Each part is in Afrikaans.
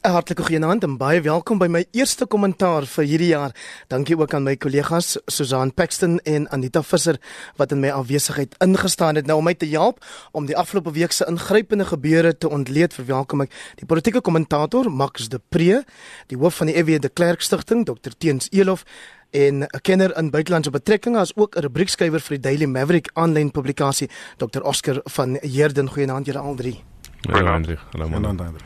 Hartlike goeienaand en baie welkom by my eerste kommentaar vir hierdie jaar. Dankie ook aan my kollegas Susan Paxton en Anita Visser wat in my afwesigheid ingestaan het nou om my te help om die afgelope week se ingrypende gebeure te ontleed. Verwelkom ek die politieke kommentator Max de Pre, die hoof van die EW de Klerk Stichting Dr Teens Elof en 'n kenner in buitelandse betrekkinge as ook 'n rubriekskrywer vir die Daily Maverick aanlyn publikasie Dr Oscar van Heerden. Goeienaand julle al drie. Goeienaand. Hallo man.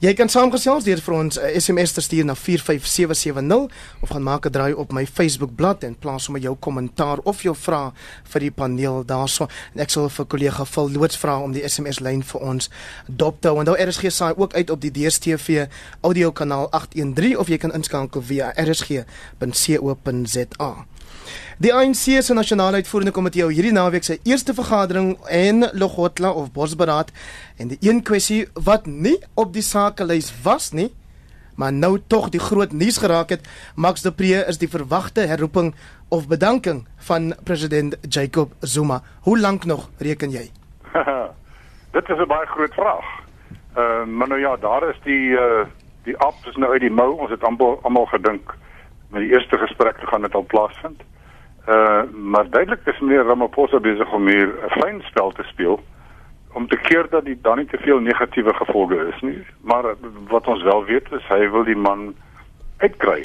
Jy kan saamgesels deur vir ons 'n uh, SMS te stuur na 45770 of gaan maak 'n draai op my Facebook bladsy en plaas sommer jou kommentaar of jou vraag vir die paneel daarso. Ek sal vir kollega Phil loods vra om die SMS lyn vir ons dop te hou. En nou RSG saai ook uit op die DStv audio kanaal 813 of jy kan inskakel via rsg.co.za. Die ANC se nasionale uitvoerende komitee hou hierdie naweek sy eerste vergadering in Logotla of Bosberaad en die een kwessie wat nie op die sakelys was nie, maar nou tog die groot nuus geraak het, Max de Pre is die verwagte herroeping of bedanking van president Jacob Zuma. Hoe lank nog reken jy? Dit is 'n baie groot vraag. Ehm uh, maar nou ja, daar is die uh die app is nou uit die mou. Ons het almal gedink met die eerste gesprek te gaan met al plaasvind. Uh maar duidelik is meneer Ramaphosa besig om hier 'n fyn spel te speel om te keer dat dit dan nie te veel negatiewe gevolge is nie. Maar wat ons wel weet is hy wil die man uitkry.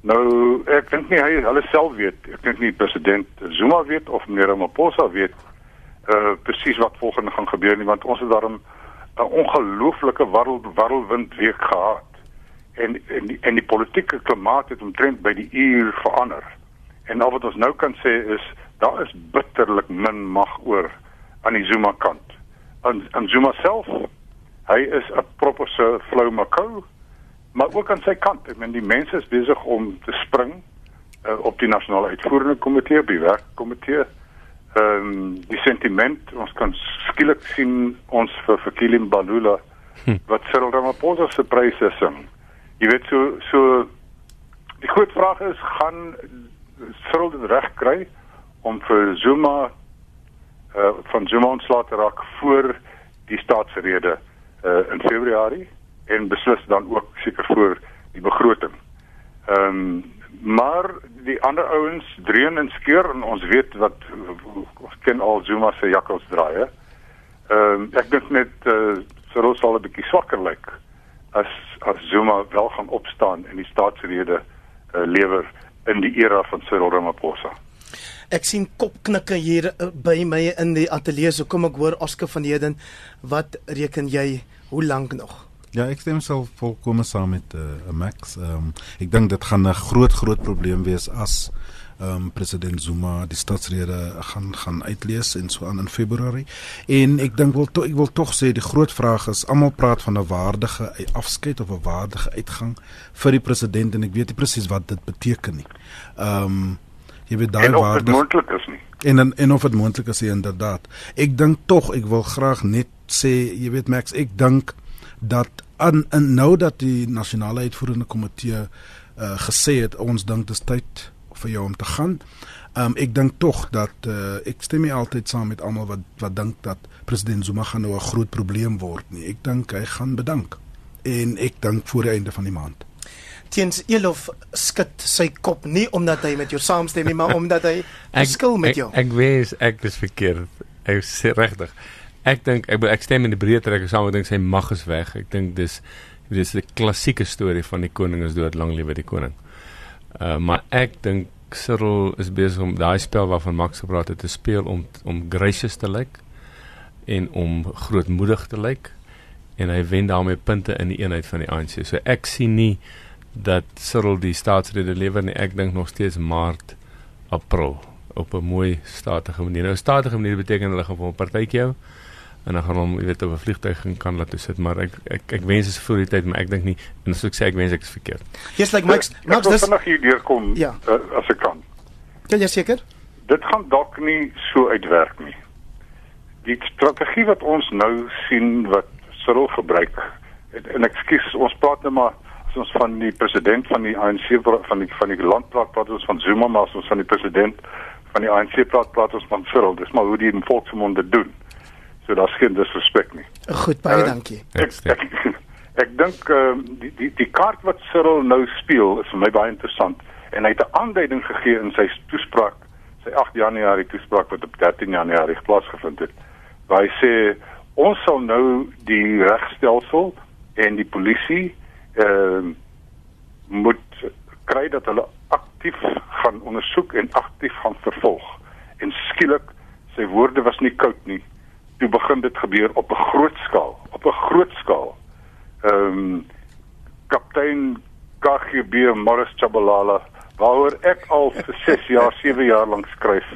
Nou ek dink nie hy hulle self weet. Ek dink nie president Zuma weet of meneer Ramaphosa weet uh presies wat volgende gaan gebeur nie want ons het daarom 'n ongelooflike warrel warrelwind week gehad. En en die, en die politieke klimaat het omtrent by die uur verander. En al wat ons nou kan sê is daar is bitterlik min mag oor aan die Zuma kant. Aan aan Zuma self, hy is 'n propose flou makou, maar ook aan sy kant. Ek meen die mense is besig om te spring uh, op die nasionale uitvoerende komitee, die werkkomitee. Ehm um, die sentiment, ons kan skielik sien ons vir Kilim Balula hm. wat Cyril Ramaphosa se pryse sing. Jy weet so so die groot vraag is gaan Cyril dit reg kry om vir Zuma uh van Zuma ontslae te raak voor die staatsrede uh in Februarie en beslis dan ook seker voor die begroting. Ehm um, maar die ander ouens dreun en skeur en ons weet wat ons ken al Zuma se jakkals draai. Ehm um, ek dink net uh Cyril sal 'n bietjie swakker lyk as as Zuma wel gaan opstaan en die staatsrede uh, lewer in die era van Cyril Ramaphosa. Ek sien kopknikke hier eh, by my in die ateljee. So kom ek hoor Oskar van Heden, wat reken jy hoe lank nog? Ja, ek stem self volkome saam met uh, Max. Ehm um, ek dink dit gaan 'n groot groot probleem wees as um, president Zuma die staatsrede gaan gaan uitlees en so aan in Februarie. En ek dink wil to, ek wil tog sê die groot vraag is almal praat van 'n waardige afskeid of 'n waardige uitgang vir die president en ek weet nie presies wat dit beteken nie. Ehm um, jy weet daai waardig moontlik is nie. En en, en of dit moontlik is inderdaad. Ek dink tog ek wil graag net sê jy weet Max ek dink dat aan nou dat die nasionale uitvoerende komitee uh, gesê het ons dink dit is tyd vir jou om te gaan. Ehm um, ek dink tog dat uh, ek stem nie altyd saam met almal wat wat dink dat president Zuma gaan nou 'n groot probleem word nie. Ek dink hy gaan bedank en ek dink voor die einde van die maand. Tiens Elof skud sy kop nie omdat hy met jou saamstem nie, maar omdat hy verskil met jou. Ek ek weet ek is verkeerd. Ek sê regtig. Ek dink ek ek stem in die breë trek saam met dink sy mag is weg. Ek dink dis dis 'n klassieke storie van die koning is dood, lang lewe die koning. Uh, maar ek dink Cyril is besig om daai spel waarvan Max gepraat het te speel om om gracious te lyk en om grootmoedig te lyk en hy wen daarmee punte in die eenheid van die ANC. So ek sien nie dat Cyril die staatsrede lewer nie. Ek dink nog steeds Maart, April op 'n mooi statige manier. Nou statige manier beteken hulle gaan vir 'n partytjie hou en dan gaan hom, jy weet, op 'n vliegtuig gaan kan laat toe sit, maar ek ek ek wens dit is vir die tyd, maar ek dink nie en as ek sê ek wens ek is verkeerd. Yes, like Max, Max dis vanaand hier deurkom ja. uh, as ek kan. Kan jy seker? Dit gaan dalk nie so uitwerk nie. Die strategie wat ons nou sien wat Cyril gebruik en, en ekskuus, ons praat net nou maar as ons van die president van die ANC van die van die land praat, praat ons van Zuma, maar as ons van die president van die ANC praat, praat ons van Cyril. Dis maar hoe die volksmonde doen. So daar's geen disrespek nie. Goed, baie uh, dankie. Ek ek, Ek dink uh, die die die kaart wat Cyril nou speel is vir my baie interessant en hy het 'n aanduiding gegee in sy toespraak, sy 8 Januarie toespraak wat op 13 Januarie plaasgevind het. Waar hy sê ons sal nou die regstelsel en die polisie ehm uh, moet kry dat hulle aktief gaan ondersoek en aktief gaan vervolg. En skielik, sy woorde was nie koud nie. Toe begin dit gebeur op 'n groot skaal, op 'n groot skaal. Ehm um, kaptein KGB Morris Chabalala, waaroor ek al vir 6 jaar, 7 jaar lank skryf.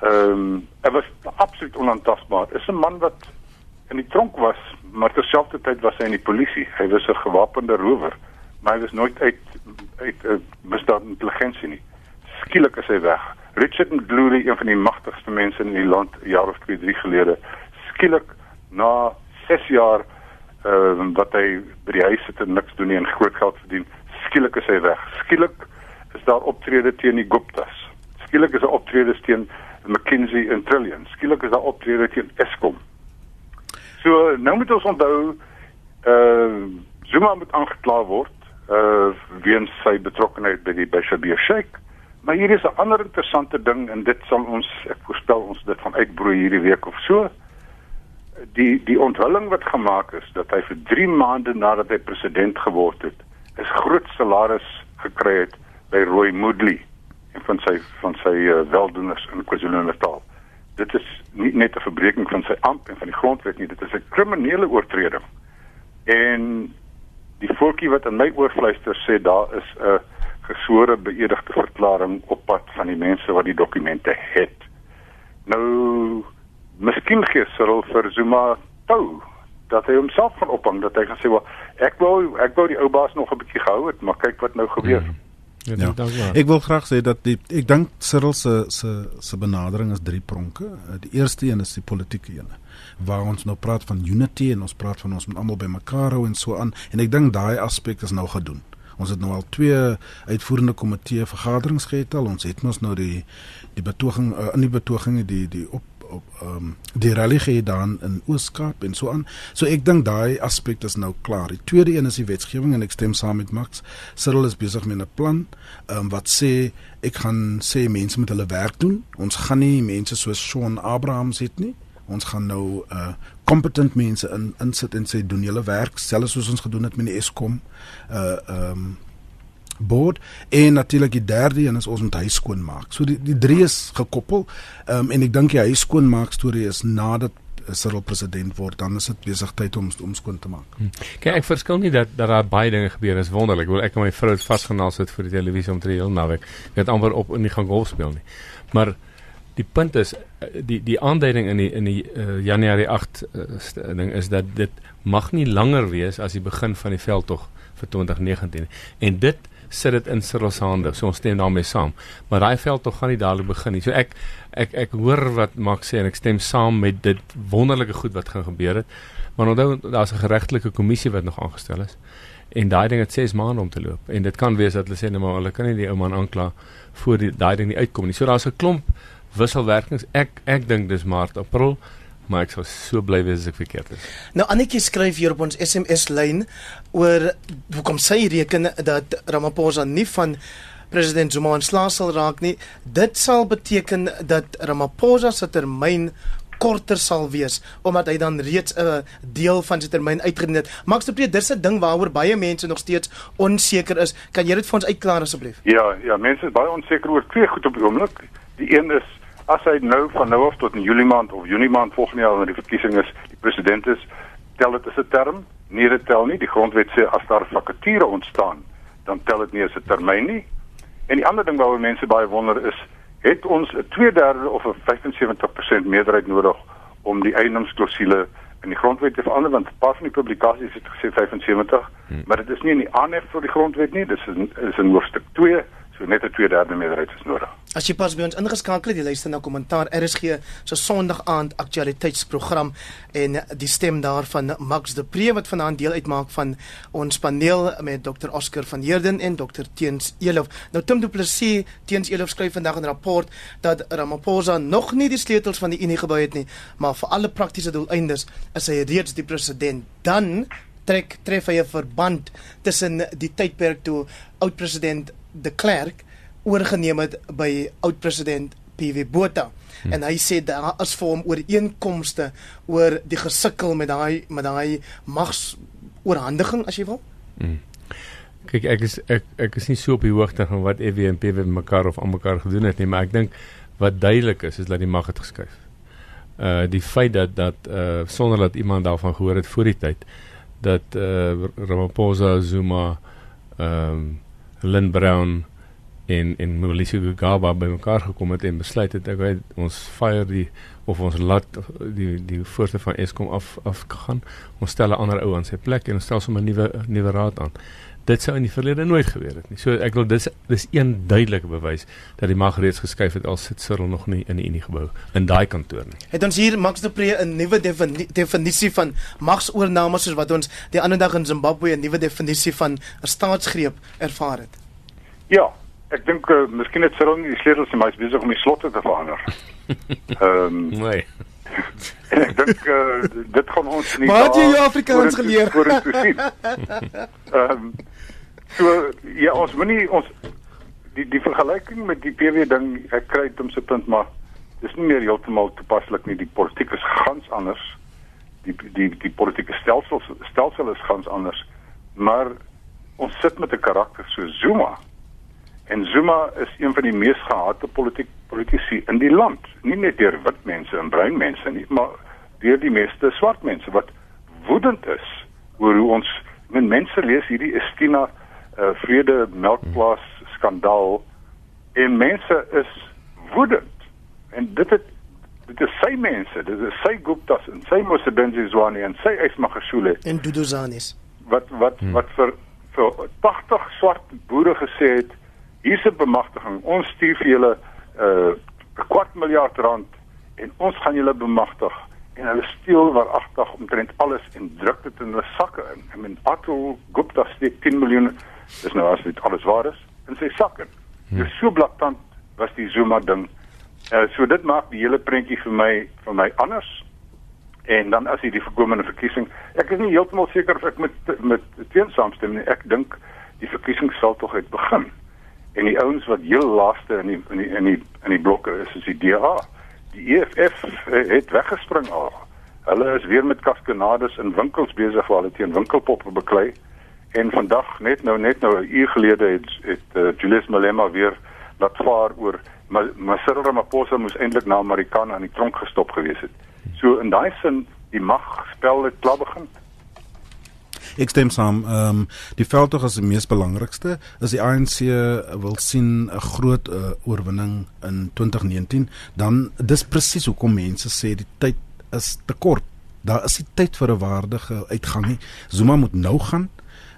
Ehm um, hy was absoluut onaantastbaar. Is 'n man wat in die tronk was, maar terselfdertyd was hy in die polisie. Hy was 'n gewapende rower maar hy was nooit uit uit uh, misdaad intelligensie nie. Skielik is hy weg. Richard Mdluli, een van die magtigste mense in die land, jaar of 2, 3 gelede, skielik na 6 jaar uh, wat hy by die huis sit en niks doen nie en groot geld verdien, skielik is hy weg. Skielik is daar optrede teen die Guptas. Skielik is daar optrede teen McKinsey en Trillion. Skielik is daar optrede teen Eskom. So nou moet ons onthou uh Zuma moet aangekla word uh weens sy betrokkeheid by die Bashir Sheikh. Maar hier is 'n ander interessante ding en dit sal ons ek voorspel ons dit van uitbroei hierdie week of so. Die die onthulling wat gemaak is dat hy vir 3 maande nadat hy president geword het, is groot salaris gekry het by Roy Moodley en van sy van sy uh, weldoeners in KwaZulu-Natal. Dit is nie net 'n verbreeking van sy amp en van die grondwet nie, dit is 'n kriminele oortreding. En die voetjie wat in my oor fluister sê daar is 'n gesore beëdigde verklaring op pad van die mense wat die dokumente het. Nou miskien gee Cyril vir Zuma toe dat hy homself van ophang dat hy gaan sê wel ek wou ek wou die ou baas nog 'n bietjie gehou het maar kyk wat nou gebeur. Hmm. Ja, ja. Ek wil graag sê dat die ek dink Cyril se se se benadering is drie pronke. Die eerste een is die politieke een waar ons nou praat van unity en ons praat van ons moet almal bymekaar hou en so aan en ek dink daai aspek is nou gedoen. Ons het nou al twee uitvoerende komitee vergaderings gehad al. Ons het mos nou die die betoging uh, in die betogings die die op op ehm um, die rally gedaan in Ooskaap en so aan. So ek dink daai aspek is nou klaar. Die tweede een is die wetgewing en ek stem saam met Max. Cyril is besig met 'n plan ehm um, wat sê ek gaan sê mense moet hulle werk doen. Ons gaan nie mense soos Sean Abrahams het nie ons gaan nou uh competent mense in insit en sê doen julle werk selfs soos ons gedoen het met die Eskom uh um board en natuurlik die derde een is ons moet huis skoon maak. So die die drie is gekoppel. Um en ek dink die huis skoon maak storie is nadat Cyril president word, dan is dit besig tyd om om skoon te maak. Hmm. Kyk, ek verskil nie dat dat daar baie dinge gebeur is wonderlik. Wil ek en my vrou vasgenaal sit vir die televisie om te heel naweek. Ek het amper op in die gang golf speel nie. Maar die punt is die die aanduiding in die in die uh, Januarie 8 uh, eh, ding is dat dit mag nie langer wees as die begin van die veldtog vir 2019 en dit sit dit in Cyril se hande so ons stem daarmee saam. Maar daai veldtog gaan nie dadelik begin nie. So ek ek ek hoor wat Max sê en ek stem saam met dit wonderlike goed wat gaan gebeur het. Maar onthou daar's 'n geregtelike kommissie wat nog aangestel is. En daai ding het 6 maande om te loop. En dit kan wees dat hulle sê nee maar hulle kan nie die ou man aankla voor die daai ding nie uitkom nie. So daar's 'n klomp wisselwerkings. Ek ek dink dis Maart, April, maar ek sou so bly wees as ek verkeerd is. Nou Annetjie skryf hier op ons SMS lyn oor hoekom sy reken dat Ramaphosa nie van president Zuma ontslae sal raak nie. Dit sal beteken dat Ramaphosa se termyn korter sal wees omdat hy dan reeds 'n deel van sy termyn uitgedien het. Max de Pre, dis 'n ding waaroor baie mense nog steeds onseker is. Kan jy dit vir ons uitklaar asseblief? Ja, ja, mense is baie onseker oor twee goed op die oomblik. Die een is as hy nou van nou af tot in Julie maand of Junie maand volgende jaar wanneer die verkiesing is, die president is, tel dit as 'n term? Nee, dit tel nie. Die grondwet sê as daar vakature ontstaan, dan tel dit nie as 'n termyn nie. En die ander ding waaroor mense baie wonder is, het ons 'n 2/3 of 'n 75% meerderheid nodig om die eiendomsklausule in die grondwet te verander want 'n paar van die publikasies het gesê 75, hmm. maar dit is nie in die aanhef vir die grondwet nie, dis in is in hoofstuk 2 So net 'n 2/3 meerderheid is nodig. As jy pas by ons ingeskakel het, jy luister na kommentaar RSG se Sondag aand aktualiteitsprogram en die stem daarvan Max de Pre wat vanaand deel uitmaak van ons paneel met Dr Oscar van Heerden en Dr Teens Elof. Nou Tim Du Plessis, Teens Elof skryf vandag 'n rapport dat Ramaphosa nog nie die sleutels van die Unie gebou het nie, maar vir alle praktiese doeleindes is hy reeds die president. Dan trek tref hy 'n verband tussen die tydperk toe oud-president de Klerk oorgeneem het by oud-president PW Botha. Hmm. En hy sê daar is vir hom ooreenkomste oor die gesukkel met daai met daai mags oorhandiging as jy wil. Hmm. Kyk ek is ek ek is nie so op die hoogte van wat EW en PW mekaar of aan mekaar gedoen het nie, maar ek dink wat duidelik is is dat die mag het geskuif. Uh die feit dat dat uh sonder dat iemand daarvan gehoor het voor die tyd dat uh Ramaphosa Zuma ehm um, Lynn Brown en en Mauricio Gaba bymekaar gekom het en besluit het ek weet ons fire die of ons laat die die voorste van Eskom af af gaan ons stel 'n ander ou aan sy plek en ons stel sommer 'n nuwe nuwe raad aan dit sou in die verlede nooit gebeur het nie so ek wil dis dis een duidelike bewys dat die mag reeds geskuif het al sit Cyril nog nie in die Unie gebou in daai kantoor nie het ons hier Max de Pre 'n nuwe defini definisie van magsoorname soos wat ons die ander dag in Zimbabwe 'n nuwe definisie van 'n staatsgreep ervaar het ja Ek dink uh, miskien het Cyril nie die sleutels nie, maar hy is besig om die slotte te verander. Ehm um, nee. ek dink uh, dit gaan ons nie Maar jy Afrikaans geleer. Ehm um, so ja, ons moenie ons die die vergelyking met die PW ding, ek kry dit om se punt maar dis nie meer heeltemal toepaslik nie. Die politiek is gans anders. Die die die politieke stelsel stelsel is gans anders. Maar ons sit met 'n karakter so Zuma En Zuma is een van die mees gehate politiek politici in die land, nie net deur wit mense en bruin mense nie, maar deur die meeste swart mense wat woedend is oor hoe ons men mense lees hierdie Estina uh, vrede melkplaas skandaal en mense is woedend. En dit het dit is sy mense, dit is sy Guptas en sy Mosebenzi Zwane en sy Ismagashule en Duduzanis wat wat hmm. wat vir vir 80 swart boere gesê het hier's 'n bemagtiging. Ons stuur vir julle 'n uh, kwart miljard rand en ons gaan julle bemagtig en hulle steel waaragtig omtrent alles en druk dit in hulle sakke in. I mean Atul Gupta steek 10 miljoen dis nou as dit alles waar is in sy sakke. Hmm. Dis so blaatant was die Zuma ding. Uh, so dit maak die hele prentjie vir my vir my anders. En dan as jy die voorkomende verkiesing, ek is nie heeltemal seker of ek met met teensaamstem nie. Ek dink die verkiesing sal tog uit begin en die ouens wat heel laaste in die in die in die in die blokke is is die DA. Die EFF eh, het weggespring al. Hulle is weer met kaskanades in winkels besig waar hulle teen winkelpoppe beklei. En vandag net nou net nou 'n uur gelede het het uh, Julius Malema weer laat vaar oor Cyril Ramaphosa moes eintlik na Amerikaane aan die tronk gestop gewees het. So in daai sin die mag spel dit klaar begin. Ek stem saam. Ehm um, die veldtog is die mees belangrikste. As die ANC wil sien 'n groot uh, oorwinning in 2019, dan dis presies hoekom mense sê die tyd is te kort. Daar is nie tyd vir 'n waardige uitgang nie. Zuma moet nou gaan.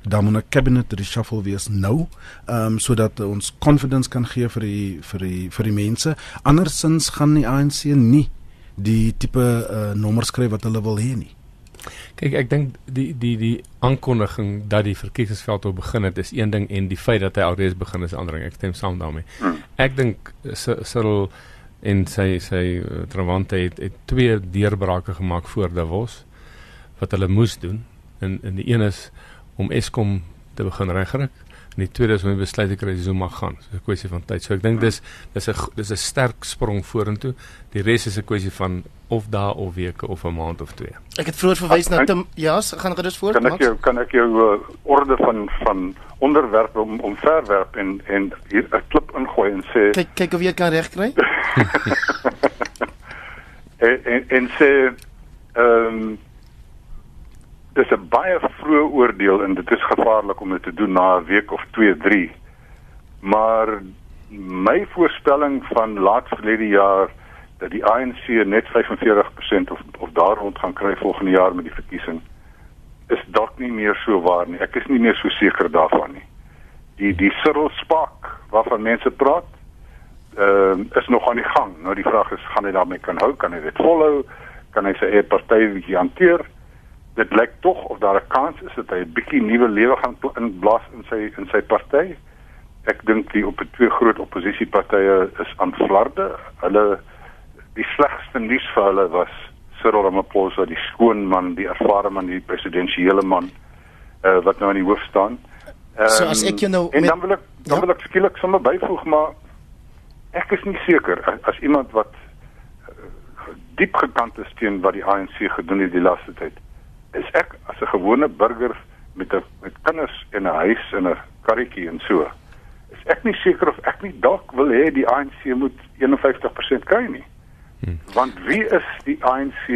Dan moet 'n kabinet reshuffle wees nou, ehm um, sodat ons confidence kan gee vir die vir die vir die mense. Andersins gaan die ANC nie die tipe uh, nommers skryf wat hulle wil hê nie. Kyk, ek dink die die die aankondiging dat die verkiesingsveld op begin het is een ding en die feit dat hy alreeds begin is 'n ander ding. Ek stem saam daarmee. Hmm. Ek dink Cyril en sy sy uh, Trawante het, het twee deurbrake gemaak voor Davos wat hulle moes doen. En en die een is om Eskom te begin regkry en die tweede is om die besluit te kry Zuma gaan. Dis 'n kwessie van tyd. So ek dink dis dis 'n dis 'n sterk sprong vorentoe. Die res is 'n kwessie van of dae of weke of 'n maand of twee. Ek het vroeër verwys na Tim ja, gaan gerus voort. Kan ek jou kan ek jou uh, orde van van onderwerp om om verwerp en en hier 'n klip ingooi en sê Kyk kyk of jy kan regkry. en, en en sê ehm um, dis 'n baie vroeë oordeel en dit is gevaarlik om dit te doen na 'n week of 2, 3. Maar my voorspelling van laat verlede jaar dat die ANC net 45% of of daar rond gaan kry volgende jaar met die verkiesing is dalk nie meer so waar nie. Ek is nie meer so seker daarvan nie. Die die Cyril Spark waarvan mense praat, ehm uh, is nog aan die gang. Nou die vraag is gaan hy daarmee kan hou? Kan hy dit volhou? Kan hy sy eie party hanteer? Dit lyk tog of daar 'n kans is dat hy 'n bietjie nuwe lewe gaan inblaas in sy in sy party. Ek dink die op twee groot oppositiepartye is aan flarde. Hulle die slegste nuus vir hulle was Cyril Ramaphosa, die skoon man, die ervare man, die presidensiële man uh, wat nou aan die hoof staan. Um, So as ek jou nou en met- dan wil ek dan Ja. wil ek skielik sommer byvoeg maar ek is nie seker as, as iemand wat uh, diep gekant is teen wat die ANC gedoen het die laaste tyd. Is ek as 'n gewone burger met 'n met kinders en 'n huis en 'n karretjie en so. Is ek nie seker of ek nie dalk wil hê die ANC moet 51% kry nie. Hmm. Want wie is die ANC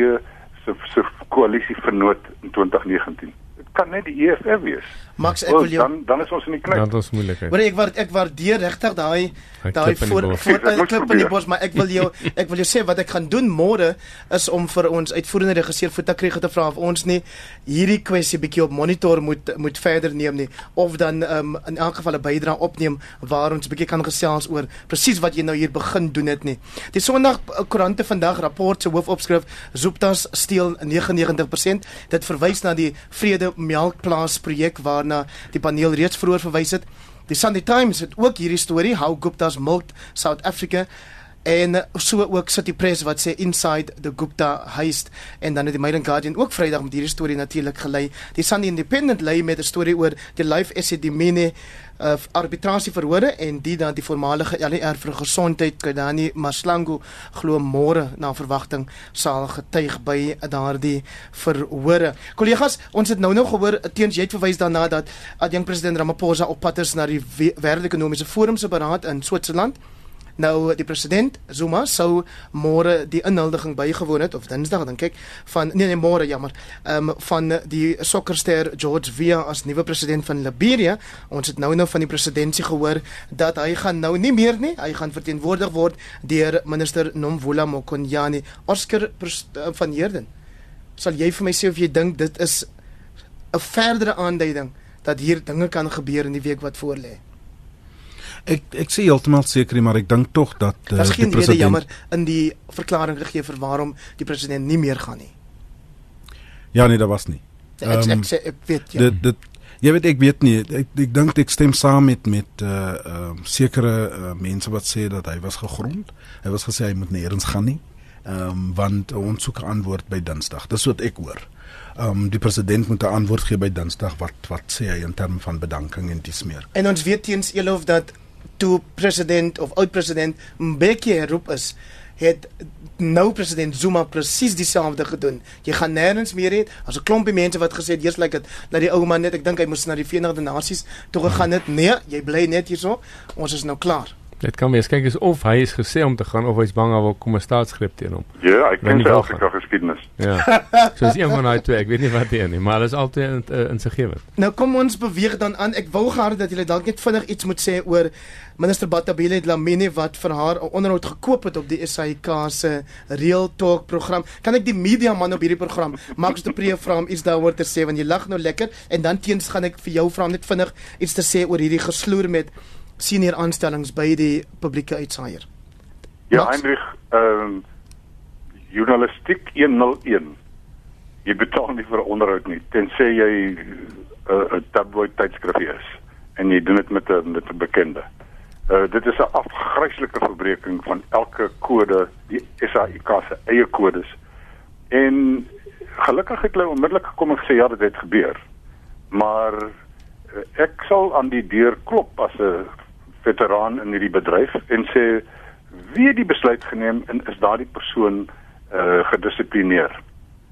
se se koalisievernoot in 2019? Dit kan net die EFF wees. Max ek wil jou dan dan is ons in die Dan knyp. het ons moeilikheid. Maar ek waar ek waardeer regtig daai daai die voor voor moet klip in die bos, maar ek wil jou ek wil jou sê wat ek gaan doen môre is om vir ons uitvoerende regisseur Futa Kriege te vra of ons nie hierdie kwessie bietjie op monitor moet moet verder neem nie of dan um, in elk geval 'n bydrae opneem waar ons bietjie kan gesels oor presies wat jy nou hier begin doen het nie. Die Sondag eh, koerante vandag rapport se hoofopskrif Zooptas steel 99%. Dit verwys na die Vrede Melkplaas projek waarna die paneel reeds vroeër verwys het. Die Sunday Times het ook hierdie storie How Gupta's milked South Africa en eh, so ook City Press wat sê inside the Gupta heist en dan het die Mail and Guardian ook Vrydag met hierdie storie natuurlik gelei. Die Sunday Independent lei met 'n storie oor die Life Esidimene uh, arbitrasieverhore en die dan die voormalige LER vir gesondheid Kadani Maslangu glo môre na verwagting sal getuig by daardie verhore. Kollegas, ons het nou nog gehoor teens jy het verwys daarna dat adjunk president Ramaphosa op pad is na die wêreldekonomiese forum se beraad in Switserland. Nou die president Zuma sou môre die inhuldiging bygewoon het of Dinsdag dink ek van nee nee môre jammer ehm um, van die sokkerster George Weah as nuwe president van Liberia. Ons het nou nou van die presidentsie gehoor dat hy gaan nou nie meer nie, hy gaan verteenwoordig word deur minister Nomvula Mokonyane. Oscar eh, van Heerden. Sal jy vir my sê of jy dink dit is 'n verdere aanduiding dat hier dinge kan gebeur in die week wat voorlê? Ek ek sê heeltemal seker, nie, maar ek dink tog dat uh, Daar's die geen rede president jammer in die verklaring gegee vir waarom die president nie meer gaan nie. Ja nee, daar was nie. Ek ek, Ehm, ek sê ek weet ja. Dit dit jy weet ek weet nie. Ek ek dink ek stem saam met met uh uh, sekere uh, mense wat sê dat hy was gegrond. Hy was gesê hy moet nêrens gaan nie. Ehm um, want ons soek 'n antwoord by Dinsdag. Dis wat ek hoor. Ehm um, die president moet 'n antwoord gee by Dinsdag wat wat sê hy in terme van bedanking en dis meer. En ons weet teens Elof dat toe president of oud-president Mbeki geroep is, het nou president Zuma presies dieselfde gedoen. Jy gaan nêrens meer hê. As 'n klompie mense wat gesê het eers lyk dit dat die ou man net ek dink hy moes na die Verenigde Nasies toe gegaan het. Nee, jy bly net hierso. Ons is nou klaar. Dit kan wees kyk eens of hy is gesê om te gaan of hy's bang daar kom 'n staatsgreep teen hom. Ja, ek ken wel Afrika geskiedenis. Ja. So is een van daai twee. Ek weet nie wat die een nie, maar hulle is altyd in, in sy gewig. Nou kom ons beweeg dan aan. Ek wou gehad dat julle dalk net vinnig iets moet sê oor minister Batabile Dlamini wat vir haar 'n onderhoud gekoop het op die SAIK se Real Talk program. Kan ek die media man op hierdie program Max de Pre vra om iets daaroor te sê want jy lag nou lekker en dan teens gaan ek vir jou vra net vinnig iets te sê oor hierdie gesloer met senior aanstellings by die publieke uitsaaier. Ja, Max? Heinrich, ehm um, journalistiek 101. Jy betaal nie vir onderhoud nie tensy jy 'n uh, 'n tabloid tydskrif is en jy doen dit met 'n met 'n bekende. Uh dit is 'n afgryslike verbreeking van elke kode, die SAIK se eie kodes. En gelukkig het hulle onmiddellik gekom en gesê ja, dit het gebeur. Maar uh, ek sal aan die deur klop as 'n veteraan in hierdie bedryf en sê wie het die besluit geneem en is daardie persoon uh gedissiplineer.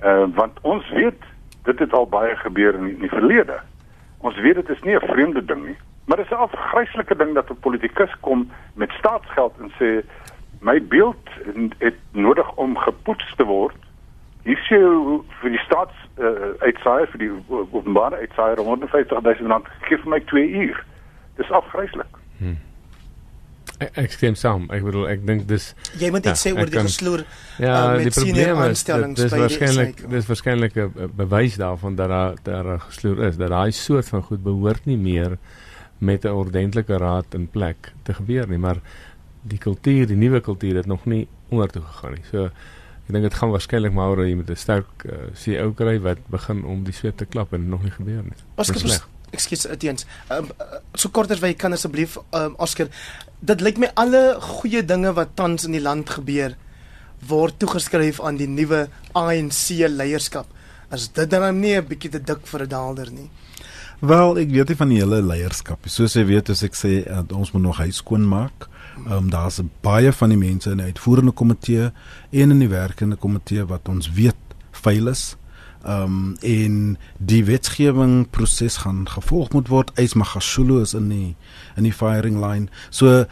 Uh want ons weet dit het al baie gebeur in die, in die verlede. Ons weet dit is nie 'n vreemde ding nie, maar dit is 'n afgryslike ding dat 'n politikus kom met staatsgeld en sê my beeld het nodig om gepoets te word. Hier sê vir die staats uh, uitsaaier vir die openbare uitsaaier 150 000 rand gee vir my 2 uur. Dis afgryslik. Ek, ek stem saam. Ek bedoel ek dink dis Jy moet Ja, iets sê oor die gesloer Ja, uh, met senior aanstellings dis by die waarskynlik dis waarskynlik 'n bewys daarvan dat daar daar 'n gesloer is dat daai soort van goed behoort nie meer met 'n ordentlike raad in plek te gebeur nie, maar die kultuur, die nuwe kultuur het nog nie onder toe gegaan nie. So ek dink dit gaan waarskynlik maar oor jy met 'n sterk uh, CEO kry wat begin om die sweep te klap en nog nie gebeur nie. Dis sleg. Ekskuus, Etiens. Um, so kort as wat jy kan asseblief, um, Oscar. Dit lyk my alle goeie dinge wat tans in die land gebeur word toegeskryf aan die nuwe ANC leierskap. As dit dan nie 'n bietjie te dik vir 'n daalder nie. Wel, ek weet nie van die hele leierskap nie. Soos jy weet, as ek sê uh, ons moet nog huis skoon maak. Ehm um, daar's baie van die mense in die uitvoerende komitee en in die werkende komitee wat ons weet veil is. Ehm um, en die wetgewing proses gaan gevolg moet word. Eis Magashulu is in die in die firing line. So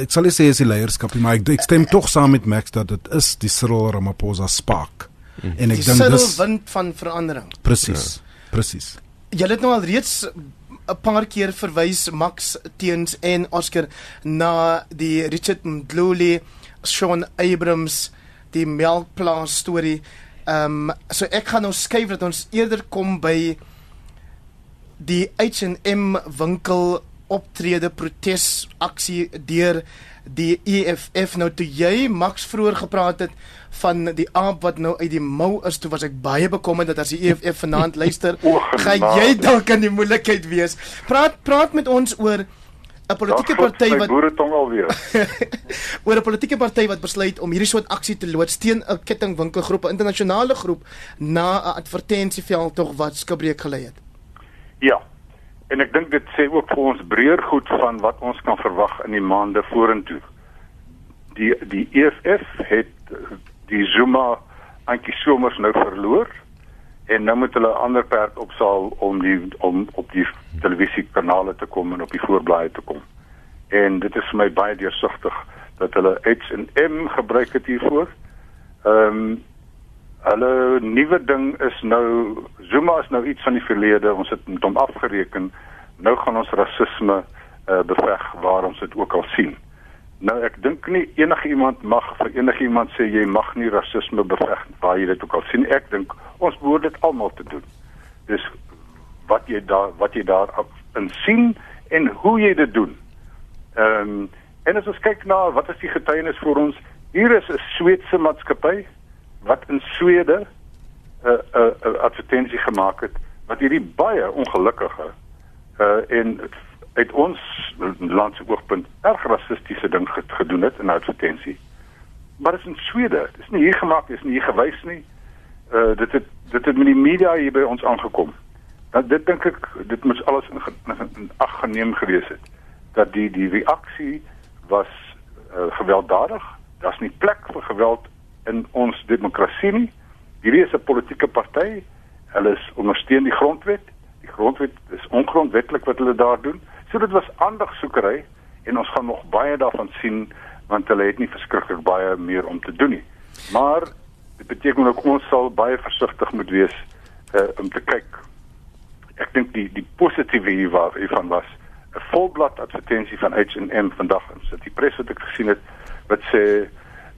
ek sal nie sê is die leierskap nie, maar ek, ek stem tog saam met Max dat dit is die Cyril Ramaphosa spark. Mm. En ek dink dis wind van verandering. Presies. Ja. Presies. Jy het nou al reeds 'n paar keer verwys Max Teens en Oscar na die Richard Mdluli, Sean Abrams, die melkplaas storie. Ehm um, so ek gaan nou skuif dat ons eerder kom by die H&M winkel optrede protes aksie deur die EFF nou toe jy Max vroeër gepraat het van die aap wat nou uit die mou is toe was ek baie bekommerd dat as die EFF vanaand luister gaan jy dalk in die moeilikheid wees. Praat praat met ons oor 'n politieke party wat boere tong alweer. Oor 'n politieke party wat besluit om hierdie soort aksie te loods teen 'n kettingwinkelgroep 'n internasionale groep na 'n advertensieveld tog wat skibreek gelei het. Ja. En ek dink dit sê ook vir ons breër goed van wat ons kan verwag in die maande vorentoe. Die die EFF het die Zuma antjie somers nou verloor en nou moet hulle ander perd opsaal om die om op die televisiekanale te kom en op die voorblaaie te kom. En dit is vir my baie deursigtig dat hulle H&M gebruik het hiervoor. Ehm um, Hulle nuwe ding is nou Zuma is nou iets van die verlede. Ons het met hom afgereken. Nou gaan ons rasisme uh, beveg waar ons dit ook al sien. Nou ek dink nie enige iemand mag vir enige iemand sê jy mag nie rasisme beveg waar jy dit ook al sien. Ek dink ons behoort dit almal te doen. Dis wat jy daar wat jy daar in sien en hoe jy dit doen. Ehm um, en as ons kyk na wat is die getuienis vir ons? Hier is 'n Sweedse maatskappy wat in Swede 'n uh, 'n uh, uh, advertensie gemaak het wat hierdie baie ongelukkige uh en uit ons land se oogpunt erg rassistiese ding gedoen het in advertensie. Maar dit is in Swede. Dit is nie hier gemaak, dit is nie hier gewys nie. Uh dit het dit het met die media hier by ons aangekom. Dat dit dink ek dit moes alles in, in, in ag geneem gewees het dat die die reaksie was uh, gewelddadig. Daar's nie plek vir geweld in ons demokrasie nie. Hierdie is 'n politieke party. Hulle is ondersteun die grondwet. Die grondwet is ongrondwetlik wat hulle daar doen. So dit was aandagsoekery en ons gaan nog baie daarvan sien want hulle het nie verskriklik baie meer om te doen nie. Maar dit beteken ook ons sal baie versigtig moet wees uh, om te kyk. Ek dink die die positiewe hiervan was 'n volblad advertensie van H&M vandag in City Press wat ek gesien het wat sê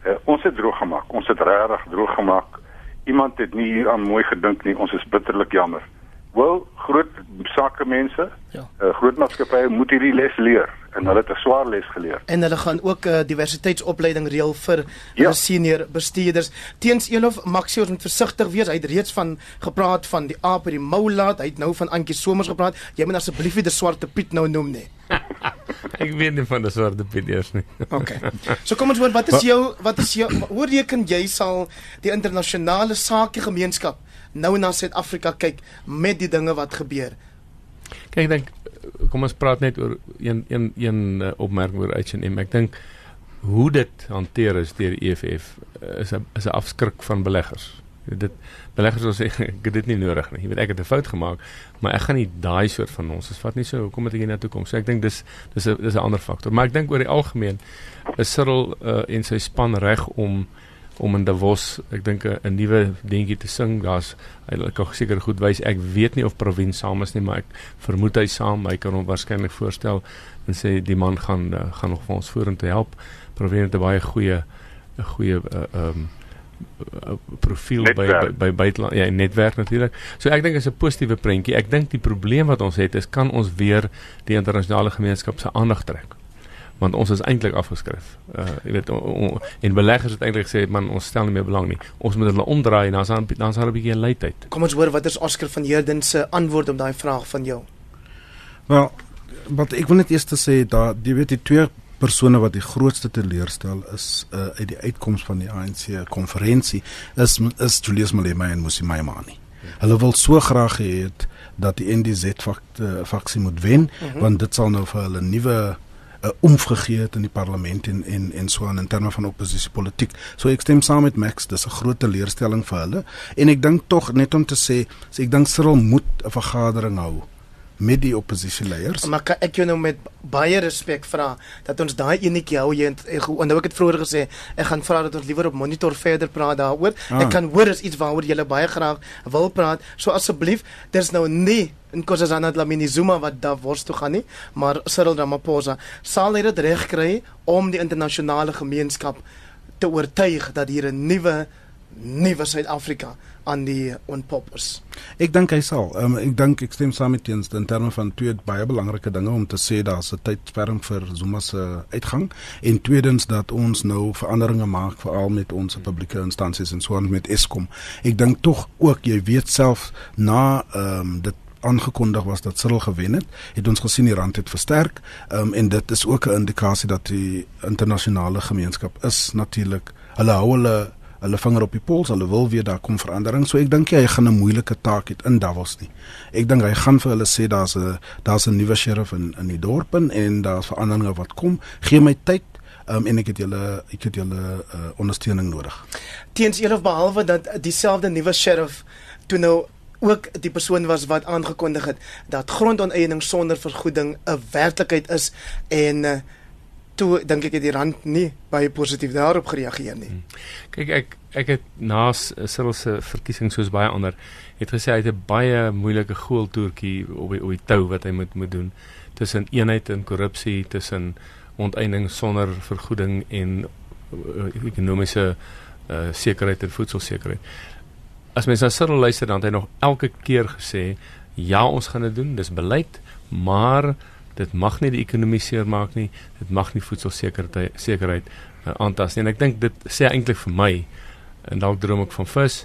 Uh, ons het droog gemaak. Ons het regtig droog gemaak. Iemand het nie hier aan mooi gedink nie. Ons is bitterlik jammer. Wel, groot sakemense, ja. uh, groot maatskappye moet hierdie les leer en hulle het 'n swaar les geleer. En hulle gaan ook 'n uh, diversiteitsopleiding reël vir ja. senior bestuurders. Teens Elof Maxius moet versigtig wees. Hy het reeds van gepraat van die aap by die mou laat. Hy het nou van Antjie Somers gepraat. Jy moet asseblief nie die swarte Piet nou noem nie. Ek weet nie van die swarte Piet eers nie. OK. So kom ons hoor wat is jou wat is jou hoe reken jy sal die internasionale sakegemeenskap nou na Suid-Afrika kyk met die dinge wat gebeur? Kyk, ek dink kom ons praat net oor een een een uh, opmerking oor H&M. Ek dink hoe dit hanteer is deur die EFF uh, is 'n is 'n afskrik van beleggers. Dit beleggers wil sê ek het dit nie nodig nie. Jy weet ek het 'n fout gemaak, maar ek gaan nie daai soort van ons. Dit vat nie so hoekom moet ek hier na toe kom? So ek dink dis dis 'n dis 'n ander faktor. Maar ek dink oor die algemeen is Cyril uh, en sy span reg om om in Davos, ek dink 'n nuwe dingetjie te sing. Daar's hy kan seker goed wys. Ek weet nie of Provin saam is nie, maar ek vermoed hy saam. Hy kan hom waarskynlik voorstel en sê die man gaan uh, gaan nog vir ons vorentoe help. Provin het 'n baie goeie 'n goeie uh, um profiel by by by buiteland ja netwerk natuurlik. So ek dink is 'n positiewe prentjie. Ek dink die probleem wat ons het is kan ons weer die internasionale gemeenskap se aandag trek. Want ons is eintlik afgeskryf. Uh jy weet in beleggers het eintlik gesê man ons stel nie meer belang nie. Ons moet hulle omdraai en dan dan dan sal 'n bietjie leidheid. Kom ons hoor wat is Oscar van Heerden se antwoord op daai vraag van jou. Wel, wat ek wil net eers sê dat jy weet die twee persone wat die grootste teleurstel is uh, uit die uitkoms van die ANC konferensie is is Julius Malema en Musi Maimani. Hulle wil so graag hê dat die NDZ faksie moet wen mm -hmm. want dit sal nou vir hulle nuwe uh, omgegee het in die parlement en en en so aan in terme van oppositiepolitiek. So ek stem saam met Max, dis 'n groot teleurstelling vir hulle en ek dink tog net om te sê, so ek dink Cyril moet 'n vergadering hou met die oppositieleiers. Maar kan ek jou nou met baie respek vra dat ons daai enetjie hou jy en nou ek het vroeër gesê ek gaan vra dat ons liewer op monitor verder praat daaroor. Ah. Ek kan hoor is iets waaroor jy baie graag wil praat. So asseblief, daar's nou nie en Kossazana Dlamini Zuma wat daar wors toe gaan nie, maar Cyril Ramaphosa sal dit reg kry om die internasionale gemeenskap te oortuig dat hier 'n nuwe nuwe Suid-Afrika aan die onpop is. Ek dink hy sal. Um, ek dink ek stem saam met teens in terme van twee baie belangrike dinge om te sê daar's 'n tydsperm vir Zuma se uitgang en tweedens dat ons nou veranderinge maak veral met ons publieke instansies en so aan met Eskom. Ek dink tog ook jy weet self na ehm um, dit aangekondig was dat Cyril gewen het, het ons gesien die rand het versterk. Ehm um, en dit is ook 'n indikasie dat die internasionale gemeenskap is natuurlik hulle hou hulle hulle vinger op die pols, hulle wil weer daar kom verandering. So ek dink hy gaan 'n moeilike taak hê in Davos nie. Ek dink hy gaan vir hulle sê daar's 'n daar's 'n nuwe sheriff in in die dorp en daar's veranderinge wat kom. Gee my tyd um, en ek het julle ek het julle uh, ondersteuning nodig. Teens elof behalwe dat dieselfde nuwe sheriff toe nou ook die persoon was wat aangekondig het dat grondoneiening sonder vergoeding 'n werklikheid is en uh, toe dink ek het die rand nie baie positief daarop gereageer nie. Hmm. Kyk ek ek het na Cyril se verkiesing soos baie ander het gesê hy het 'n baie moeilike goeltoertjie op die, op die tou wat hy moet moet doen tussen eenheid en korrupsie tussen onteiening sonder vergoeding en uh, ekonomiese uh, sekerheid en voedselsekerheid as mens na Cyril luister dan het hy nog elke keer gesê ja ons gaan dit doen dis beleid maar dit mag nie die ekonomie seermaak nie dit mag nie voedselsekerheid sekerheid uh, aantas nie en ek dink dit sê eintlik vir my en dalk droom ek van vis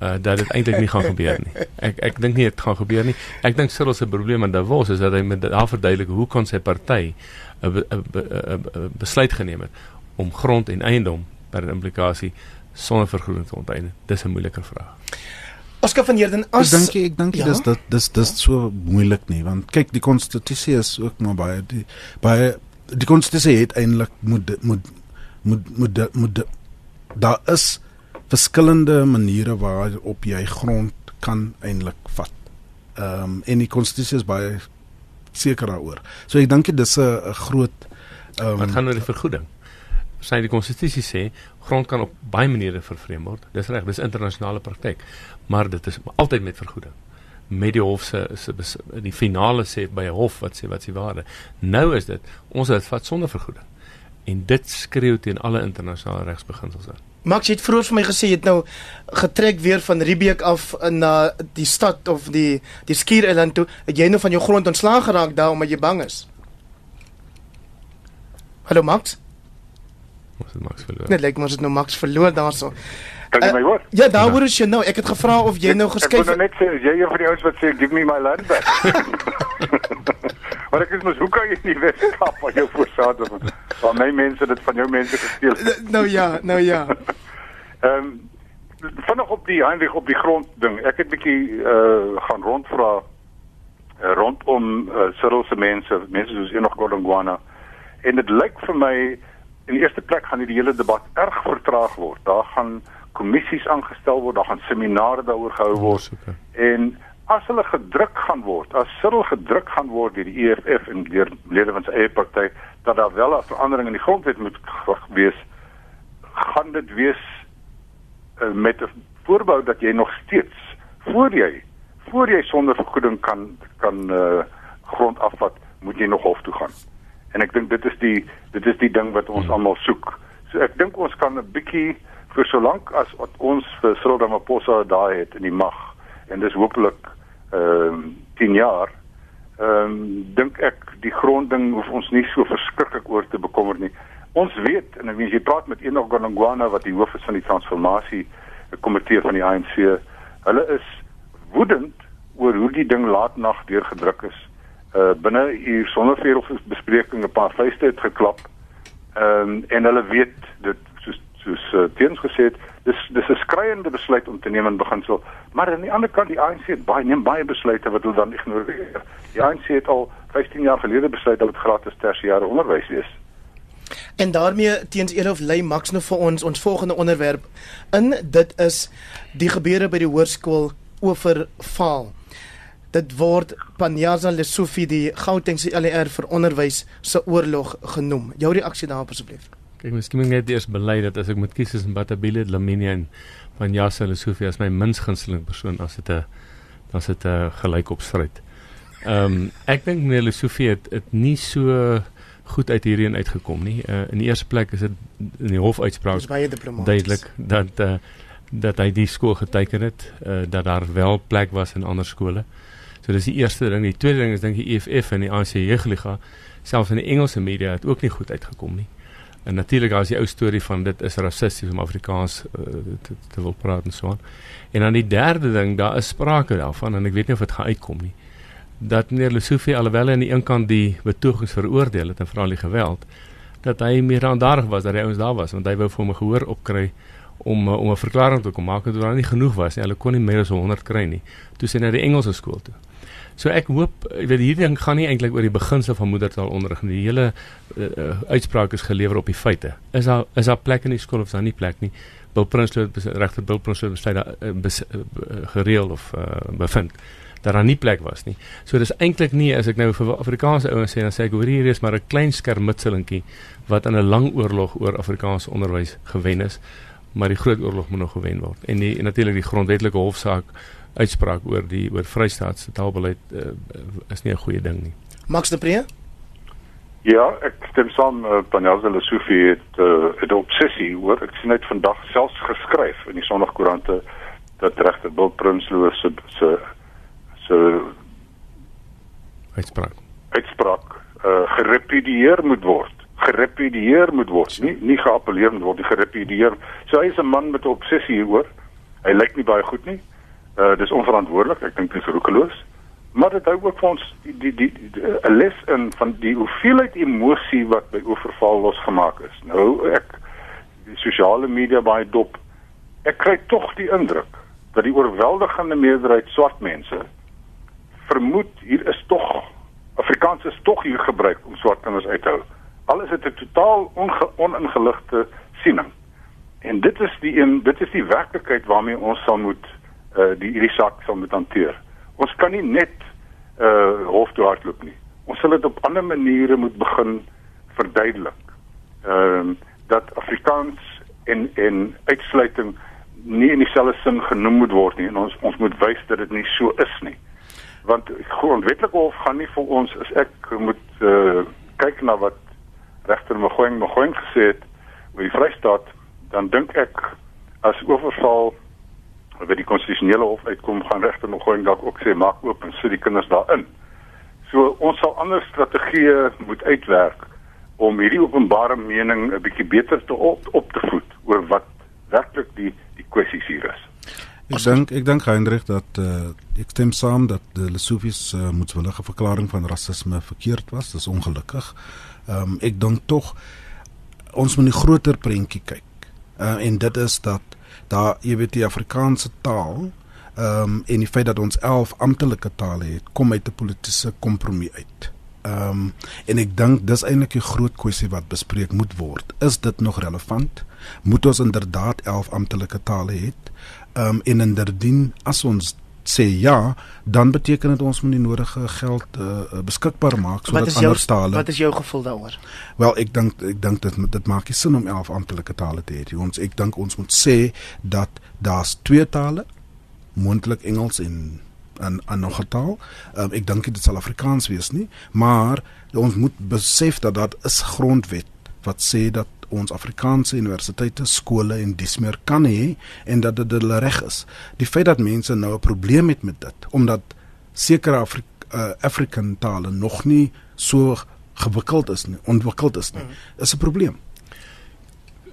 uh, dat dit eintlik nie gaan gebeur nie ek ek dink nie dit gaan gebeur nie ek dink Cyril se probleem aan Davos is dat hy met daar verduidelik hoe kon sy party 'n besluit geneem het om grond en eiendom per implikasie sonder vergroening te onteien? Dis 'n moeilike vraag. Oscar van Heerden as Ek dink ek dink ja? dis dit dis dis so moeilik nie want kyk die konstitusie is ook maar baie die baie die konstitusie het eintlik moet moet moet moet moet daar is verskillende maniere waarop jy grond kan eintlik vat. Ehm um, en die konstitusie is baie seker daaroor. So ek dink dit is 'n groot ehm um, Wat gaan oor die vergoeding? sy die konstitusie sê grond kan op baie maniere vervreem word. Dis reg, dis internasionale praktyk, maar dit is altyd met vergoeding. Met die hof se se die finale sê by 'n hof wat sê wat s'ie waarde. Nou is dit ons het vat sonder vergoeding. En dit skreeu teen alle internasionale regsbeginsels aan. Max het vroeër vir my gesê jy het nou getrek weer van Riebeek af na die stad of die die Skiereiland toe. Het jy nou van jou grond ontslaag geraak daar omdat jy bang is? Hallo Max? Ons het Max verloor. Net lyk maar ons het nou Max verloor daarso. Kan jy my hoor? Uh, ja, daar word jy nou. Ek het gevra of jy nou geskuif het. Ek wou net sê jy een van die ouens wat sê give me my land back. maar ek is mos hoe kan jy nie Weskaap van jou voorsaat of van my mense dit van jou mense gesteel. nou ja, nou ja. Ehm um, vanaand op die Heinrich op die grond ding. Ek het bietjie uh gaan rondvra uh, rondom uh, Cyril se mense, mense soos Enoch Godongwana. En dit lyk vir my in die eerste plek gaan hierdie hele debat erg vertraag word. Daar gaan kommissies aangestel word, daar gaan seminare daaroor gehou word. En as hulle gedruk gaan word, as Cyril gedruk gaan word deur die EFF en deur lede van sy eie party dat daar wel 'n verandering in die grondwet moet wees, gaan dit wees uh, met 'n voorbou dat jy nog steeds voor jy voor jy sonder vergoeding kan kan uh, grond afvat, moet jy nog hof toe gaan en ek dink dit is die dit is die ding wat ons hmm. almal soek. So ek dink ons kan 'n bietjie vir so lank as wat ons vir Cyril Ramaphosa daai het in die mag en dis hopelik ehm um, 10 jaar ehm um, dink ek die grondding hoef ons nie so verskriklik oor te bekommer nie. Ons weet en as jy praat met Enoch Gonongwana wat die hoof is van die transformasie komitee van die ANC, hulle is woedend oor hoe die ding laat nag deurgedruk is uh binne hier sonder veel bespreking 'n paar vuiste het geklap. Ehm um, en hulle weet dit soos uh, teens gesê het, dis dis 'n skreiende besluit om te neem in beginsel, maar aan die ander kant die ANC het baie neem baie besluite wat hulle dan ignoreer. Die ANC het al 15 jaar gelede besluit dat dit gratis tersiêre onderwys is. En daarmee teens Elof lei Max nou vir ons ons volgende onderwerp in dit is die gebeure by die hoërskool Oeverval. Dit word Panyaza Lesofie die Gautengse LER vir onderwys se oorlog genoem. Jou reaksie daarop asseblief. Kyk, miskien moet ek net eers bely dat as ek moet kies tussen Batabile Laminia en Panyaza Lesofie as my minst gunsteling persoon as dit 'n as dit 'n gelykopstryd. Ehm um, ek dink meneer Lesofie het dit nie so goed uit hierheen uitgekom nie. Uh, in die eerste plek is dit in die hofuitspraak duidelik dat uh, dat hy die skool geteken het, uh, dat daar wel plek was in ander skole. So dis die eerste ding. Die tweede ding is dink die EFF en die ANC Jeugliga selfs in die Engelse media het ook nie goed uitgekom nie. En natuurlik as die ou storie van dit is rassisties om Afrikaans uh, te, te wil praat en so aan. En dan die derde ding, daar is sprake daarvan en ek weet nie of dit gaan uitkom nie dat meneer Lesofie alhoewel aan die een kant die betogings veroordeel het en veral die geweld dat hy meer aandadig was dat hy ons daar was want hy wou vir hom gehoor opkry om om 'n verklaring te kom maak dat daar nie genoeg was nie. Hulle kon nie meer as 100 kry nie. Toe sy na die Engelse skool toe so ek hoop ek weet hierdie ding gaan nie eintlik oor die beginsel van moedertaal onderrig nie die hele uh, uh, uitspraak is gelewer op die feite is daar is daar plek in die skool of is daar nie plek nie Bill Prinsloo regter Bill Prinsloo besluit daar uh, bes, uh, gereël of uh, bevind dat daar nie plek was nie. So dis eintlik nie as ek nou vir Afrikaanse ouens sê dan sê ek hoor hier is maar 'n klein skermutselingkie wat in 'n lang oorlog oor Afrikaanse onderwys gewen is, maar die groot oorlog moet nog gewen word. En die natuurlik die grondwetlike hofsaak uitspraak oor die oor Vrystaat se taalbeleid uh, is nie 'n goeie ding nie. Max de Pre? Ja, ek stem saam uh, Panjaza Lesofie het uh, 'n obsessie oor ek sien net vandag selfs geskryf in die Sondagkoerante dat regter Bill Prinsloo se se se uitspraak. uitspraak uh, gerepudieer moet word. Gerepudieer moet word nie nie geappeleer moet word die gerepudieer so hy is 'n man met 'n obsessie hieroor hy lyk nie baie goed nie. uh, dis onverantwoordelik ek dink dit is roekeloos maar dit hou ook vir ons die die 'n les in van die hoeveelheid emosie wat by oorval losgemaak is nou ek die sosiale media baie dop ek kry tog die indruk dat die oorweldigende meerderheid swart mense vermoed hier is tog Afrikaans is tog hier gebruik om swart kinders uit te hou. Alles het 'n totaal oningeligte siening. En dit is die een dit is die werklikheid waarmee ons sal moet uh die hierdie saak sal moet hanteer. Ons kan nie net uh hof toe hardloop nie. Ons sal dit op ander maniere moet begin verduidelik. Ehm uh, dat Afrikaans en en uitsluiting nie in dieselfde sin genoem moet word nie en ons ons moet wys dat dit nie so is nie want grondwetlike hof gaan nie vir ons as ek moet uh, kyk na wat regter Mogoeng Mogoeng gesê het oor die Vrystaat dan dink ek as oorval by die konstitusionele hof uitkom gaan regter Mogoeng dalk ook sê maak oop en sit die kinders daarin. So ons sal ander strategieë moet uitwerk om hierdie openbare mening 'n bietjie beter te op, op te voed oor wat werklik die die kwessies hier is. Ek dink ek dink Hendrik dat uh, ek stem saam dat die Lesofies uh, moetswillige verklaring van rasisme verkeerd was. Dis ongelukkig. Ehm um, ek dink tog ons moet 'n groter prentjie kyk. Uh, en dit is dat daar jy weet die Afrikaanse taal ehm um, en die feit dat ons 11 amptelike tale het, kom uit 'n politieke kompromie uit. Ehm um, en ek dink dis eintlik 'n groot kwessie wat bespreek moet word. Is dit nog relevant? Moet ons inderdaad 11 amptelike tale hê? um, en indien as ons sê ja, dan beteken dit ons moet die nodige geld uh, beskikbaar maak sodat ander tale. Wat is jou gevoel daaroor? Wel, ek dink ek dink dit dit maak nie sin om 11 amptelike tale te hê. Ons ek dink ons moet sê dat daar's twee tale, moontlik Engels en 'n 'n nog 'n taal. Um, ek dink dit sal Afrikaans wees nie, maar ons moet besef dat dit is grondwet wat sê dat ons Afrikaanse universiteite, skole en dis meer kan hê en dat dit hulle reg is. Die feit dat mense nou 'n probleem het met dit omdat sekere Afri uh, African tale nog nie so gewikkeld is nie, ontwikkeld is nie, mm. is 'n probleem.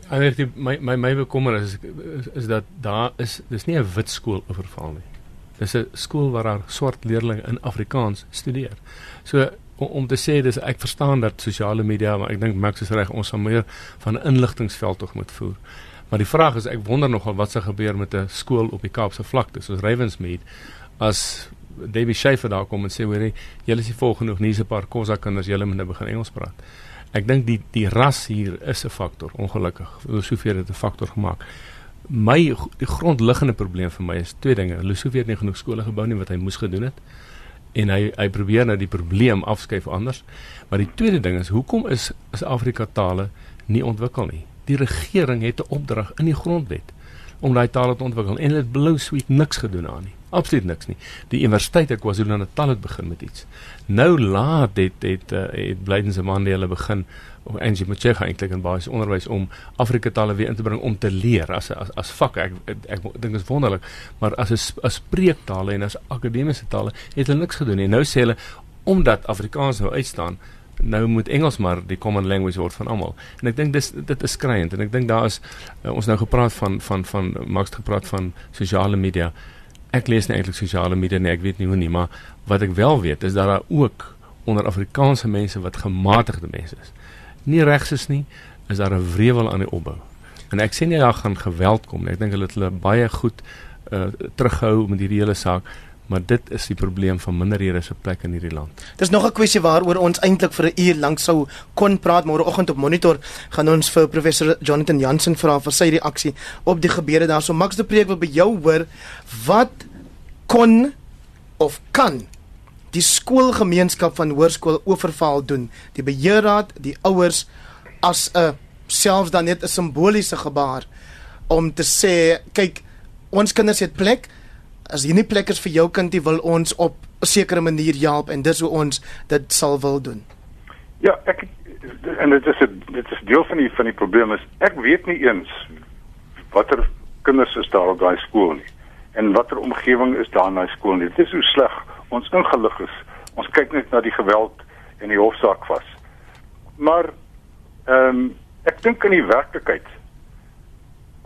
Anders my my my bekommer is, is is dat daar is dis nie 'n wit skool oorval nie. Dis 'n skool waar daar swart leerders in Afrikaans studeer. So om, om te sê dis ek verstaan dat sosiale media maar ek dink Max is reg ons sal meer van 'n inligtingveld tog moet voer. Maar die vraag is ek wonder nogal wat sal gebeur met 'n skool op die Kaapse vlakte soos Ravensmead as David Schaffer daar kom en sê hoor julle is nie vol genoeg nie, 'n paar Khoza kinders, julle moet nou begin Engels praat. Ek dink die die ras hier is 'n faktor, ongelukkig. Lesofie het 'n faktor gemaak. My die grondliggende probleem vir my is twee dinge. Lesofie het nie genoeg skole gebou nie wat hy moes gedoen het. En hy hy probeer nou die probleem afskuif anders. Maar die tweede ding is hoekom is is Afrika tale nie ontwikkel nie? Die regering het 'n opdrag in die grondwet om daai tale te ontwikkel en hulle het blou sweet niks gedoen aan nie. Absoluut niks nie. Die Universiteit van KwaZulu-Natal het begin met iets. Nou laat het het het, het Blydense man die hulle begin of Angie Machega eintlik in basiese onderwys om Afrika tale weer in te bring om te leer as as as vak. Ek ek, ek dink dit is wonderlik, maar as 'n as spreektale en as akademiese tale het hulle niks gedoen nie. Nou sê hulle omdat Afrikaans nou uitstaan nou moet Engels maar die common language word van almal. En ek dink dis dit is skreiend en ek dink daar is uh, ons nou gepraat van van van Max gepraat van sosiale media ek lees nie eintlik sosiale media nie, ek weet nie hoe nie, maar wat ek wel weet is dat daar ook onder Afrikaanse mense wat gematigde mense is. Nie regs is nie, is daar 'n wrevel aan die opbou. En ek sê nie daar gaan geweld kom nie. Ek dink hulle het hulle baie goed uh terughou met hierdie hele saak, maar dit is die probleem van minderhede se plek in hierdie land. Dis nog 'n kwessie waaroor ons eintlik vir 'n uur lank sou kon praat, môreoggend op monitor gaan ons vir professor Jonathan Jansen vra vir sy reaksie op die gebeure daarso. Max de Preek wil by jou hoor wat kon of kan die skoolgemeenskap van hoërskool Oeverval doen. Die beheerraad die ouers as 'n selfs dan net 'n simboliese gebaar om te sê kyk ons kinders het plek. As hier nie plek is vir jou kind jy wil ons op 'n sekere manier help en dis hoe ons dit sal wil doen. Ja ek en dit is dit is deel van die van die probleem is ek weet nie eens watter kinders is daar op daai skool nie en watter omgewing is daar na skool nie. Dit is hoe sleg ons ingelig is. Ons kyk net na die geweld en die hofsaak vas. Maar ehm um, ek dink in die werklikheid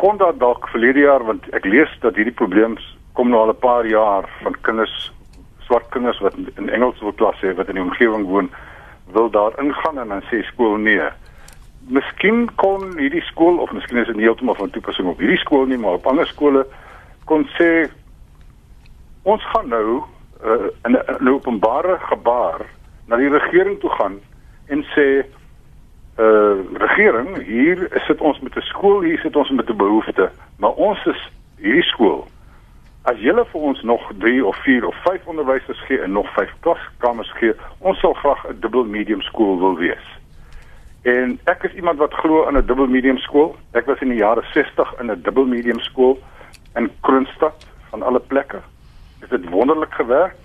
kon daar dalk verlede jaar want ek lees dat hierdie probleem kom nou al 'n paar jaar van kinders swart kinders wat in Engels wil klas hê wat in die omgewing woon wil daar ingaan en dan sê skool nee. Miskien kon hierdie skool of miskien is dit heeltemal van toepassing op hierdie skool nie, maar op ander skole kon sê ons gaan nou uh, in 'n openbare gebaar na die regering toe gaan en sê uh regering hier sit ons met 'n skool hier sit ons met 'n behoefte maar ons is hierdie skool. As julle vir ons nog 3 of 4 of 5 onderwysers gee en nog 5 klaskamers gee ons sal graag 'n dubbel medium skool wil wees. En ek is iemand wat glo aan 'n dubbel medium skool. Ek was in die jare 60 in 'n dubbel medium skool in Kroonstad van alle plekke. Dit het wonderlik gewerk.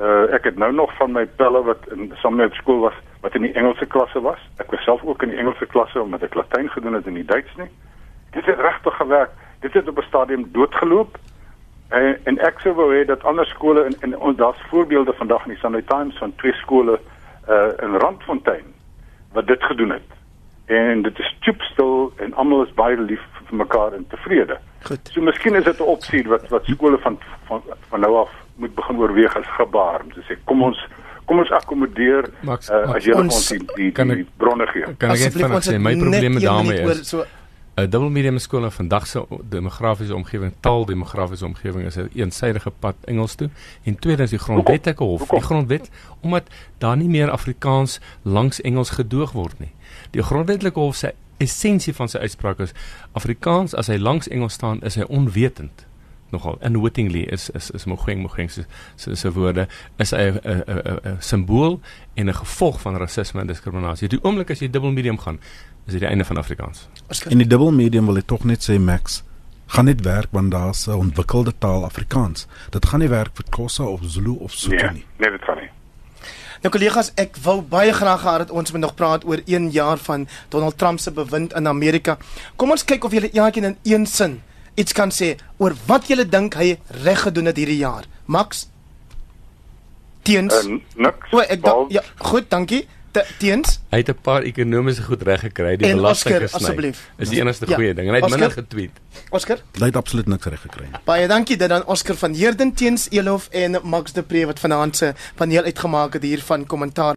Uh ek het nou nog van my pelle wat in sommer op skool was wat in die Engelse klasse was. Ek was self ook in die Engelse klasse omdat ek Latyn gedoen het in die Duits nie. Dit het regtig gewerk. Dit het op 'n stadium doodgeloop. En en ek sou wou hê dat ander skole in in ons daar's voorbeelde vandag in die Sunday Times van twee skole uh in Randfontein wat dit gedoen het. En dit is stoepstil en almal is baie lief vir mekaar en tevrede. Goed. So miskien is dit 'n opsie wat wat skole van van van nou af moet begin oorweeg as gebaar om te sê kom ons kom ons akkommodeer Max, uh, Max, as jy ons- die die, kan die ek- bronne gee. Kan ek net vinnig sê my net probleme een daarmee is so 'n dubbel medium skool in vandag se demografiese omgewing, taaldemografiese omgewing is 'n eensidedige pad Engels toe en tweedens die grondwetlike hof, die grondwet omdat daar nie meer Afrikaans langs Engels gedoog word nie. Die grondwetlike hof sê essensie van sy uitspraak is Afrikaans as hy langs Engels staan is hy onwetend nogal unwittingly is is is mogeng mogeng se se se woorde is 'n 'n simbool en 'n gevolg van rasisme en diskriminasie. Die oomblik as jy dubbel medium gaan, is dit die einde van Afrikaans. In die dubbel medium wil ek tog net sê Max gaan net werk want daar's 'n ontwikkelde taal Afrikaans. Dit gaan nie werk vir Xhosa of Zulu of Sotho Nee, nie. nee, dit kan nie. Nou kollegas, ek wou baie graag gehad het ons moet nog praat oor 1 jaar van Donald Trump se bewind in Amerika. Kom ons kyk of julle elkeen in een sin iets kan sê oor wat julle dink hy reg gedoen het hierdie jaar. Max teens En niks. O, ek dink ja, goed, dankie. Te, teens Hy het 'n paar ekonomiese goed reg gekry, die belasting gesny. asseblief. Is die enigste Ja, goeie ding en hy het Oscar? minder getweet. Oscar. Hy het absoluut niks reg gekry nie. Baie dankie dit aan Oscar van Heerden teens Elof en Max de Pre wat vanaand se paneel uitgemaak het hier van kommentaar